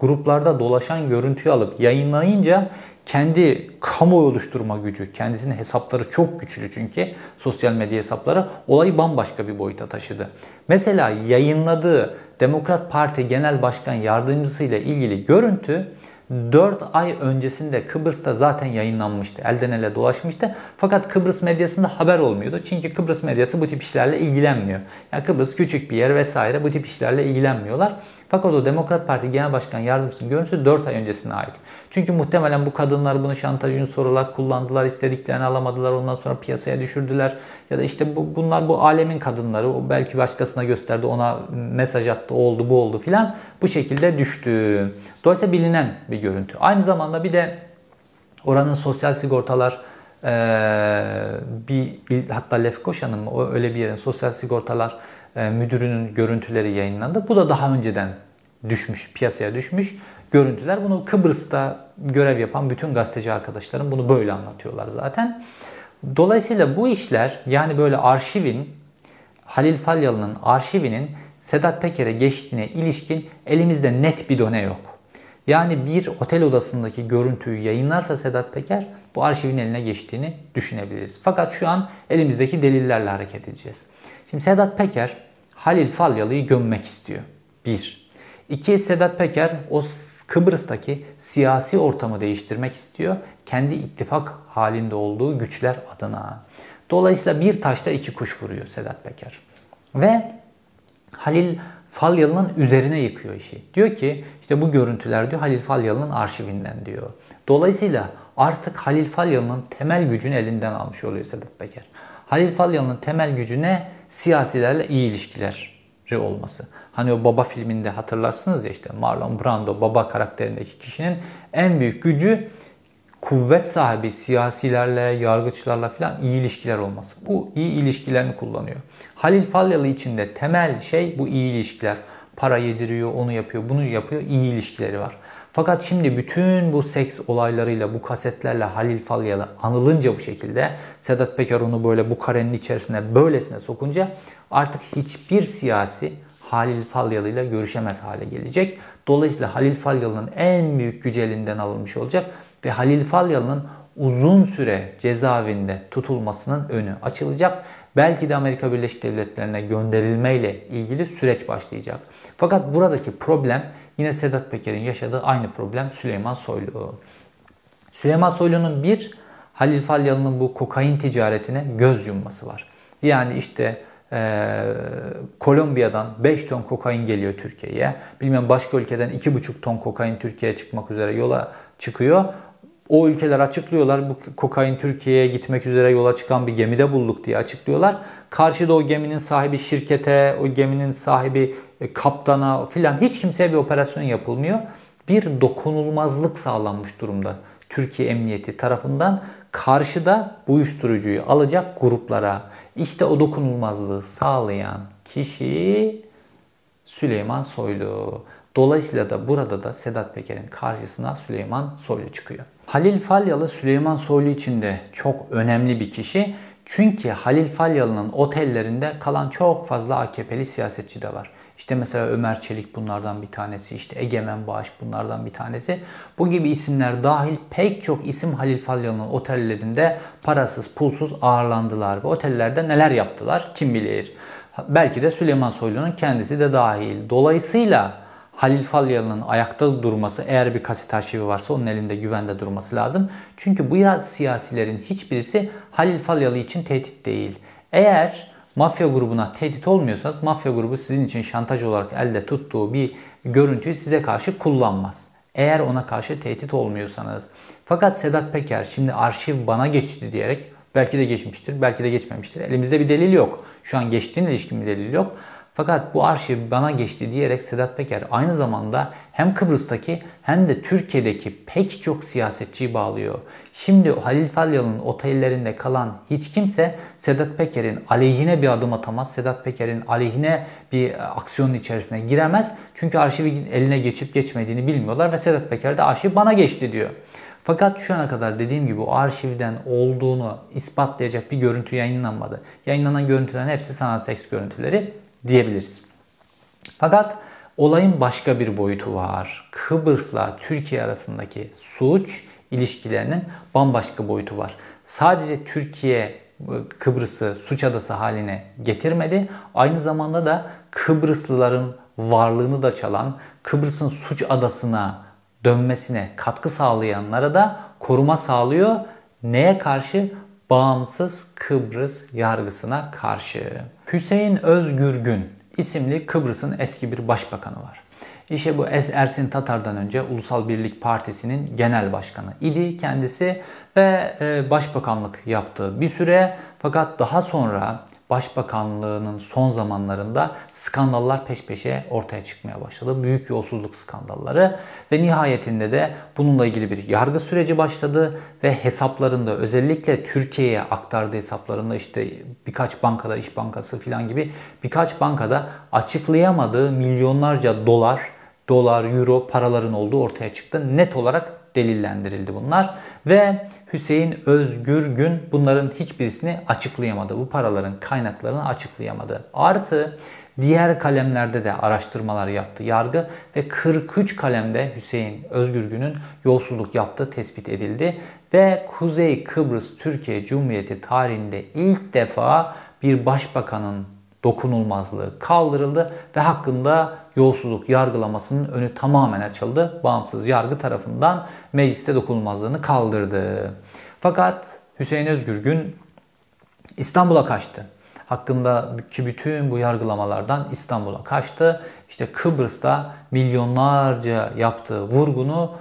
gruplarda dolaşan görüntüyü alıp yayınlayınca kendi kamuoyu oluşturma gücü, kendisinin hesapları çok güçlü çünkü sosyal medya hesapları olayı bambaşka bir boyuta taşıdı. Mesela yayınladığı Demokrat Parti Genel Başkan Yardımcısı ile ilgili görüntü 4 ay öncesinde Kıbrıs'ta zaten yayınlanmıştı. Elden ele dolaşmıştı. Fakat Kıbrıs medyasında haber olmuyordu. Çünkü Kıbrıs medyası bu tip işlerle ilgilenmiyor. Yani Kıbrıs küçük bir yer vesaire bu tip işlerle ilgilenmiyorlar. Fakat o Demokrat Parti Genel Başkan Yardımcısının görüntüsü 4 ay öncesine ait. Çünkü muhtemelen bu kadınlar bunu şantaj unsuru olarak kullandılar, istediklerini alamadılar, ondan sonra piyasaya düşürdüler. Ya da işte bu, bunlar bu alemin kadınları, o belki başkasına gösterdi, ona mesaj attı, oldu bu oldu filan. Bu şekilde düştü. Dolayısıyla bilinen bir görüntü. Aynı zamanda bir de oranın sosyal sigortalar bir hatta Lefkoşa'nın mı o öyle bir yerin sosyal sigortalar müdürünün görüntüleri yayınlandı. Bu da daha önceden düşmüş, piyasaya düşmüş görüntüler. Bunu Kıbrıs'ta görev yapan bütün gazeteci arkadaşlarım bunu böyle anlatıyorlar zaten. Dolayısıyla bu işler yani böyle arşivin Halil Falyalı'nın arşivinin Sedat Peker'e geçtiğine ilişkin elimizde net bir done yok. Yani bir otel odasındaki görüntüyü yayınlarsa Sedat Peker bu arşivin eline geçtiğini düşünebiliriz. Fakat şu an elimizdeki delillerle hareket edeceğiz. Şimdi Sedat Peker Halil Falyalı'yı gömmek istiyor. Bir. İki Sedat Peker o Kıbrıs'taki siyasi ortamı değiştirmek istiyor. Kendi ittifak halinde olduğu güçler adına. Dolayısıyla bir taşta iki kuş vuruyor Sedat Peker. Ve Halil Falyalı'nın üzerine yıkıyor işi. Diyor ki işte bu görüntüler diyor Halil Falyalı'nın arşivinden diyor. Dolayısıyla artık Halil Falyalı'nın temel gücünü elinden almış oluyor Sedat Peker. Halil Falyalı'nın temel gücü ne? Siyasilerle iyi ilişkiler olması. Hani o Baba filminde hatırlarsınız ya işte Marlon Brando Baba karakterindeki kişinin en büyük gücü kuvvet sahibi siyasilerle, yargıçlarla falan iyi ilişkiler olması. Bu iyi ilişkilerini kullanıyor. Halil Falyalı için de temel şey bu iyi ilişkiler. Para yediriyor, onu yapıyor, bunu yapıyor, iyi ilişkileri var. Fakat şimdi bütün bu seks olaylarıyla, bu kasetlerle Halil Falyalı anılınca bu şekilde Sedat Peker onu böyle bu karenin içerisine böylesine sokunca artık hiçbir siyasi Halil Falyalı ile görüşemez hale gelecek. Dolayısıyla Halil Falyalı'nın en büyük gücü elinden alınmış olacak ve Halil Falyalı'nın uzun süre cezaevinde tutulmasının önü açılacak. Belki de Amerika Birleşik Devletleri'ne gönderilmeyle ilgili süreç başlayacak. Fakat buradaki problem yine Sedat Peker'in yaşadığı aynı problem Süleyman Soylu. Süleyman Soylu'nun bir Halil Falyalı'nın bu kokain ticaretine göz yumması var. Yani işte ee, Kolombiya'dan 5 ton kokain geliyor Türkiye'ye. Bilmem başka ülkeden 2,5 ton kokain Türkiye'ye çıkmak üzere yola çıkıyor. O ülkeler açıklıyorlar bu kokain Türkiye'ye gitmek üzere yola çıkan bir gemide bulduk diye açıklıyorlar. Karşıda o geminin sahibi şirkete, o geminin sahibi e, kaptana filan hiç kimseye bir operasyon yapılmıyor. Bir dokunulmazlık sağlanmış durumda Türkiye Emniyeti tarafından karşıda bu uyuşturucuyu alacak gruplara. İşte o dokunulmazlığı sağlayan kişi Süleyman Soylu. Dolayısıyla da burada da Sedat Peker'in karşısına Süleyman Soylu çıkıyor. Halil Falyalı Süleyman Soylu için de çok önemli bir kişi. Çünkü Halil Falyalı'nın otellerinde kalan çok fazla AKP'li siyasetçi de var. İşte mesela Ömer Çelik bunlardan bir tanesi, işte Egemen Bağış bunlardan bir tanesi. Bu gibi isimler dahil pek çok isim Halil Falyalı'nın otellerinde parasız, pulsuz ağırlandılar. Ve otellerde neler yaptılar kim bilir. Belki de Süleyman Soylu'nun kendisi de dahil. Dolayısıyla Halil Falyalı'nın ayakta durması eğer bir kaset arşivi varsa onun elinde güvende durması lazım. Çünkü bu ya siyasilerin hiçbirisi Halil Falyalı için tehdit değil. Eğer mafya grubuna tehdit olmuyorsanız mafya grubu sizin için şantaj olarak elde tuttuğu bir görüntüyü size karşı kullanmaz. Eğer ona karşı tehdit olmuyorsanız. Fakat Sedat Peker şimdi arşiv bana geçti diyerek Belki de geçmiştir, belki de geçmemiştir. Elimizde bir delil yok. Şu an geçtiğine ilişkin bir delil yok. Fakat bu arşiv bana geçti diyerek Sedat Peker aynı zamanda hem Kıbrıs'taki hem de Türkiye'deki pek çok siyasetçiyi bağlıyor. Şimdi Halil Falyalı'nın otellerinde kalan hiç kimse Sedat Peker'in aleyhine bir adım atamaz. Sedat Peker'in aleyhine bir aksiyonun içerisine giremez. Çünkü arşivin eline geçip geçmediğini bilmiyorlar ve Sedat Peker de arşiv bana geçti diyor. Fakat şu ana kadar dediğim gibi o arşivden olduğunu ispatlayacak bir görüntü yayınlanmadı. Yayınlanan görüntülerin hepsi sanal seks görüntüleri diyebiliriz. Fakat olayın başka bir boyutu var. Kıbrıs'la Türkiye arasındaki suç ilişkilerinin bambaşka boyutu var. Sadece Türkiye Kıbrıs'ı suç adası haline getirmedi. Aynı zamanda da Kıbrıslıların varlığını da çalan, Kıbrıs'ın suç adasına dönmesine katkı sağlayanlara da koruma sağlıyor. Neye karşı? Bağımsız Kıbrıs yargısına karşı. Hüseyin Özgürgün isimli Kıbrıs'ın eski bir başbakanı var. İşte bu Ersin Tatar'dan önce Ulusal Birlik Partisi'nin genel başkanı idi kendisi ve e, başbakanlık yaptı bir süre fakat daha sonra Başbakanlığının son zamanlarında skandallar peş peşe ortaya çıkmaya başladı. Büyük yolsuzluk skandalları ve nihayetinde de bununla ilgili bir yargı süreci başladı ve hesaplarında özellikle Türkiye'ye aktardığı hesaplarında işte birkaç bankada, İş Bankası falan gibi birkaç bankada açıklayamadığı milyonlarca dolar, dolar, euro paraların olduğu ortaya çıktı. Net olarak delillendirildi bunlar ve Hüseyin Özgür Gün bunların hiçbirisini açıklayamadı. Bu paraların kaynaklarını açıklayamadı. Artı diğer kalemlerde de araştırmalar yaptı yargı ve 43 kalemde Hüseyin Özgür Gün'ün yolsuzluk yaptığı tespit edildi ve Kuzey Kıbrıs Türkiye Cumhuriyeti tarihinde ilk defa bir başbakanın dokunulmazlığı kaldırıldı ve hakkında yolsuzluk yargılamasının önü tamamen açıldı. Bağımsız yargı tarafından mecliste dokunulmazlığını kaldırdı. Fakat Hüseyin Özgürgün İstanbul'a kaçtı. Hakkındaki bütün bu yargılamalardan İstanbul'a kaçtı. İşte Kıbrıs'ta milyonlarca yaptığı vurgunu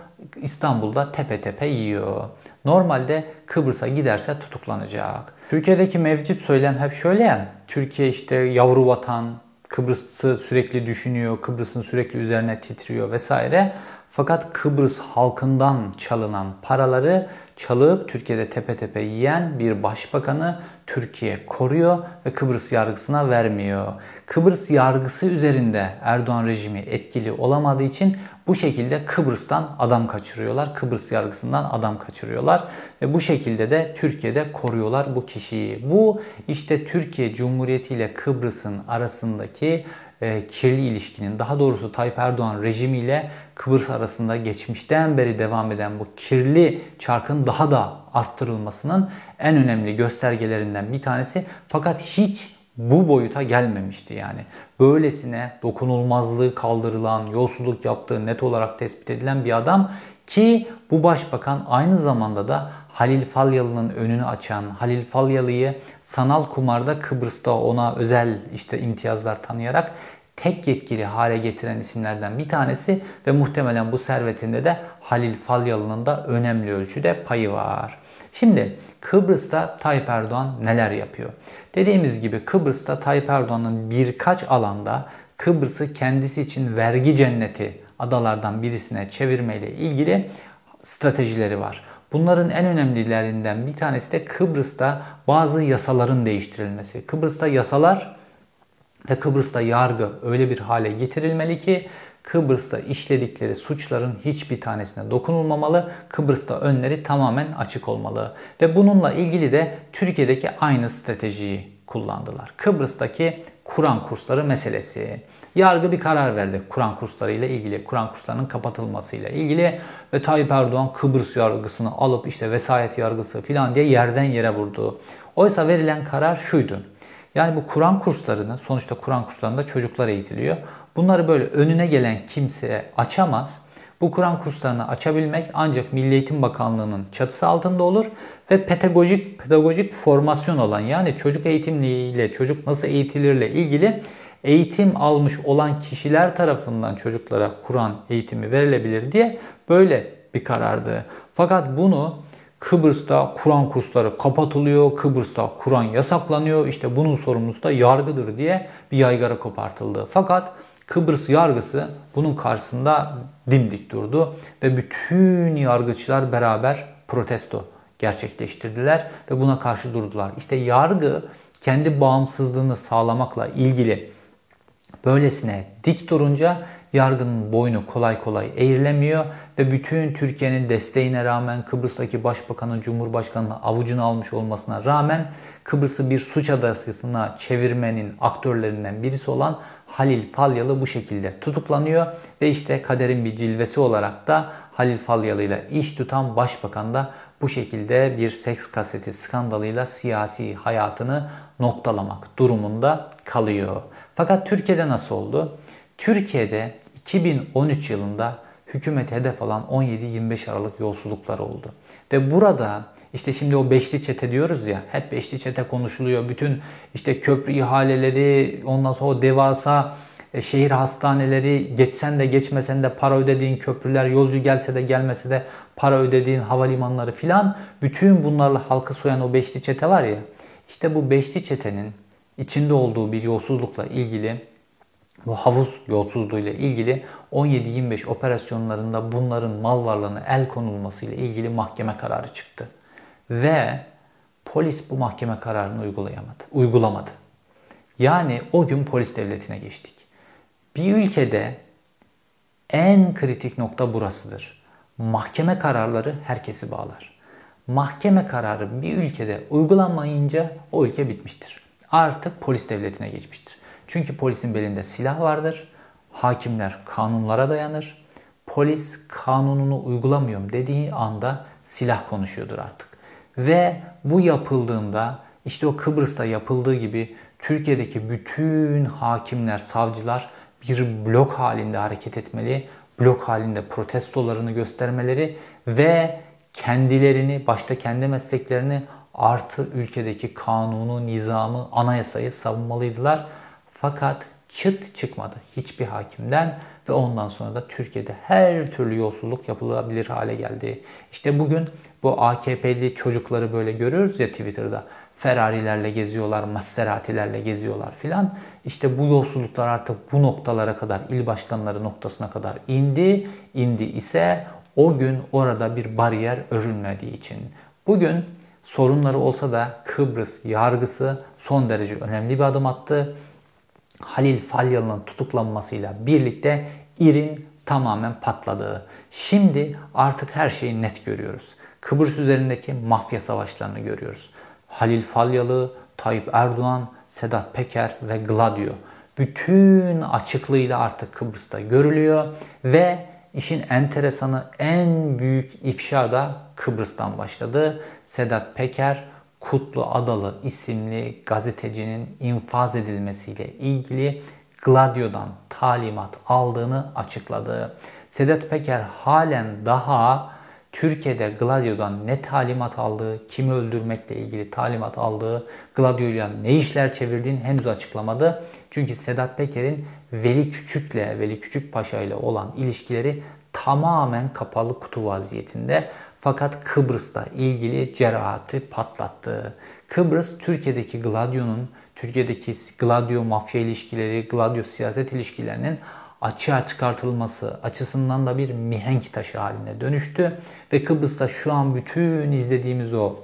İstanbul'da tepe tepe yiyor. Normalde Kıbrıs'a giderse tutuklanacak. Türkiye'deki mevcut söylem hep şöyle yani. Türkiye işte yavru vatan, Kıbrıs'ı sürekli düşünüyor, Kıbrıs'ın sürekli üzerine titriyor vesaire. Fakat Kıbrıs halkından çalınan paraları çalıp Türkiye'de tepe tepe yiyen bir başbakanı Türkiye koruyor ve Kıbrıs yargısına vermiyor. Kıbrıs yargısı üzerinde Erdoğan rejimi etkili olamadığı için bu şekilde Kıbrıs'tan adam kaçırıyorlar. Kıbrıs yargısından adam kaçırıyorlar ve bu şekilde de Türkiye'de koruyorlar bu kişiyi. Bu işte Türkiye Cumhuriyeti ile Kıbrıs'ın arasındaki e, kirli ilişkinin daha doğrusu Tayyip Erdoğan rejimiyle Kıbrıs arasında geçmişten beri devam eden bu kirli çarkın daha da arttırılmasının en önemli göstergelerinden bir tanesi. Fakat hiç bu boyuta gelmemişti yani. Böylesine dokunulmazlığı kaldırılan, yolsuzluk yaptığı net olarak tespit edilen bir adam ki bu başbakan aynı zamanda da Halil Falyalı'nın önünü açan, Halil Falyalı'yı sanal kumarda Kıbrıs'ta ona özel işte imtiyazlar tanıyarak tek yetkili hale getiren isimlerden bir tanesi ve muhtemelen bu servetinde de Halil Falyalı'nın da önemli ölçüde payı var. Şimdi Kıbrıs'ta Tayyip Erdoğan neler yapıyor? Dediğimiz gibi Kıbrıs'ta Tayyip Erdoğan'ın birkaç alanda Kıbrıs'ı kendisi için vergi cenneti adalardan birisine çevirmeyle ilgili stratejileri var. Bunların en önemlilerinden bir tanesi de Kıbrıs'ta bazı yasaların değiştirilmesi. Kıbrıs'ta yasalar ve Kıbrıs'ta yargı öyle bir hale getirilmeli ki Kıbrıs'ta işledikleri suçların hiçbir tanesine dokunulmamalı. Kıbrıs'ta önleri tamamen açık olmalı. Ve bununla ilgili de Türkiye'deki aynı stratejiyi kullandılar. Kıbrıs'taki Kur'an kursları meselesi. Yargı bir karar verdi Kur'an kursları ile ilgili, Kur'an kurslarının kapatılmasıyla ilgili ve Tayyip Erdoğan Kıbrıs yargısını alıp işte vesayet yargısı filan diye yerden yere vurdu. Oysa verilen karar şuydu. Yani bu Kur'an kurslarını, sonuçta Kur'an kurslarında çocuklar eğitiliyor. Bunları böyle önüne gelen kimse açamaz. Bu Kur'an kurslarını açabilmek ancak Milli Eğitim Bakanlığı'nın çatısı altında olur ve pedagojik pedagojik formasyon olan yani çocuk eğitimliğiyle çocuk nasıl eğitilirle ilgili eğitim almış olan kişiler tarafından çocuklara Kur'an eğitimi verilebilir diye böyle bir karardı. Fakat bunu Kıbrıs'ta Kur'an kursları kapatılıyor, Kıbrıs'ta Kur'an yasaklanıyor. İşte bunun sorumlusu da yargıdır diye bir yaygara kopartıldı. Fakat Kıbrıs yargısı bunun karşısında dimdik durdu ve bütün yargıçlar beraber protesto gerçekleştirdiler ve buna karşı durdular. İşte yargı kendi bağımsızlığını sağlamakla ilgili böylesine dik durunca yargının boynu kolay kolay eğrilemiyor ve bütün Türkiye'nin desteğine rağmen Kıbrıs'taki başbakanın Cumhurbaşkanı'nın avucunu almış olmasına rağmen Kıbrıs'ı bir suç adasına çevirmenin aktörlerinden birisi olan Halil Falyalı bu şekilde tutuklanıyor ve işte kaderin bir cilvesi olarak da Halil Falyalı ile iş tutan başbakan da bu şekilde bir seks kaseti skandalıyla siyasi hayatını noktalamak durumunda kalıyor. Fakat Türkiye'de nasıl oldu? Türkiye'de 2013 yılında hükümet hedef alan 17-25 Aralık yolsuzluklar oldu. Ve burada işte şimdi o beşli çete diyoruz ya, hep beşli çete konuşuluyor. Bütün işte köprü ihaleleri, ondan sonra o devasa e, şehir hastaneleri, geçsen de geçmesen de para ödediğin köprüler, yolcu gelse de gelmese de para ödediğin havalimanları filan. Bütün bunlarla halkı soyan o beşli çete var ya, işte bu beşli çetenin içinde olduğu bir yolsuzlukla ilgili bu havuz yolsuzluğu ile ilgili 17-25 operasyonlarında bunların mal varlığına el konulması ile ilgili mahkeme kararı çıktı. Ve polis bu mahkeme kararını uygulayamadı, uygulamadı. Yani o gün polis devletine geçtik. Bir ülkede en kritik nokta burasıdır. Mahkeme kararları herkesi bağlar. Mahkeme kararı bir ülkede uygulanmayınca o ülke bitmiştir. Artık polis devletine geçmiştir. Çünkü polisin belinde silah vardır. Hakimler kanunlara dayanır. Polis kanununu uygulamıyorum dediği anda silah konuşuyordur artık. Ve bu yapıldığında işte o Kıbrıs'ta yapıldığı gibi Türkiye'deki bütün hakimler, savcılar bir blok halinde hareket etmeli, blok halinde protestolarını göstermeleri ve kendilerini, başta kendi mesleklerini artı ülkedeki kanunu, nizamı, anayasayı savunmalıydılar. Fakat çıt çıkmadı hiçbir hakimden ve ondan sonra da Türkiye'de her türlü yolsuzluk yapılabilir hale geldi. İşte bugün bu AKP'li çocukları böyle görüyoruz ya Twitter'da. Ferrari'lerle geziyorlar, Maserati'lerle geziyorlar filan. İşte bu yolsuzluklar artık bu noktalara kadar, il başkanları noktasına kadar indi. İndi ise o gün orada bir bariyer örülmediği için. Bugün sorunları olsa da Kıbrıs yargısı son derece önemli bir adım attı. Halil Falyalı'nın tutuklanmasıyla birlikte İR'in tamamen patladığı. Şimdi artık her şeyi net görüyoruz. Kıbrıs üzerindeki mafya savaşlarını görüyoruz. Halil Falyalı, Tayyip Erdoğan, Sedat Peker ve Gladio bütün açıklığıyla artık Kıbrıs'ta görülüyor ve işin enteresanı en büyük ifşa da Kıbrıs'tan başladı. Sedat Peker Kutlu Adalı isimli gazetecinin infaz edilmesiyle ilgili Gladio'dan talimat aldığını açıkladı. Sedat Peker halen daha Türkiye'de Gladio'dan ne talimat aldığı, kimi öldürmekle ilgili talimat aldığı, Gladio'yla ne işler çevirdiğini henüz açıklamadı. Çünkü Sedat Peker'in Veli Küçük'le, Veli Küçük Paşa ile olan ilişkileri tamamen kapalı kutu vaziyetinde. Fakat Kıbrıs'ta ilgili cerahati patlattı. Kıbrıs Türkiye'deki Gladio'nun, Türkiye'deki Gladio mafya ilişkileri, Gladio siyaset ilişkilerinin açığa çıkartılması açısından da bir mihenk taşı haline dönüştü. Ve Kıbrıs'ta şu an bütün izlediğimiz o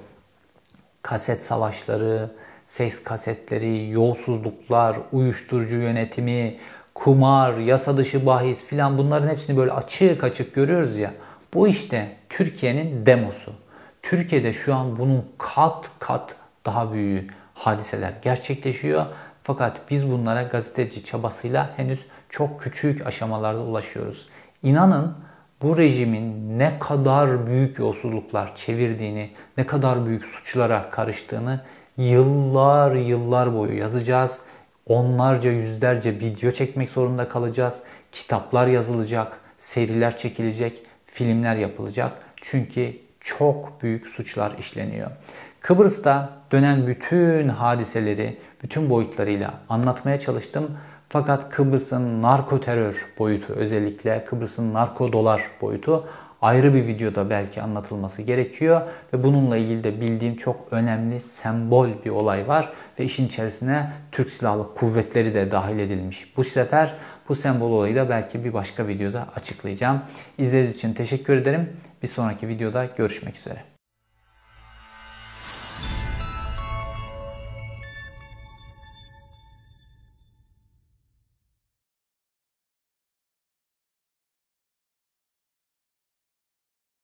kaset savaşları, ses kasetleri, yolsuzluklar, uyuşturucu yönetimi, kumar, yasa dışı bahis filan bunların hepsini böyle açık açık görüyoruz ya. Bu işte Türkiye'nin demosu. Türkiye'de şu an bunun kat kat daha büyük hadiseler gerçekleşiyor. Fakat biz bunlara gazeteci çabasıyla henüz çok küçük aşamalarda ulaşıyoruz. İnanın bu rejimin ne kadar büyük yolsuzluklar çevirdiğini, ne kadar büyük suçlara karıştığını yıllar yıllar boyu yazacağız. Onlarca yüzlerce video çekmek zorunda kalacağız. Kitaplar yazılacak, seriler çekilecek, filmler yapılacak. Çünkü çok büyük suçlar işleniyor. Kıbrıs'ta dönen bütün hadiseleri bütün boyutlarıyla anlatmaya çalıştım. Fakat Kıbrıs'ın narko terör boyutu özellikle Kıbrıs'ın narko dolar boyutu ayrı bir videoda belki anlatılması gerekiyor ve bununla ilgili de bildiğim çok önemli sembol bir olay var ve işin içerisine Türk Silahlı Kuvvetleri de dahil edilmiş. Bu sefer bu sembol olayı da belki bir başka videoda açıklayacağım. İzlediğiniz için teşekkür ederim. Bir sonraki videoda görüşmek üzere.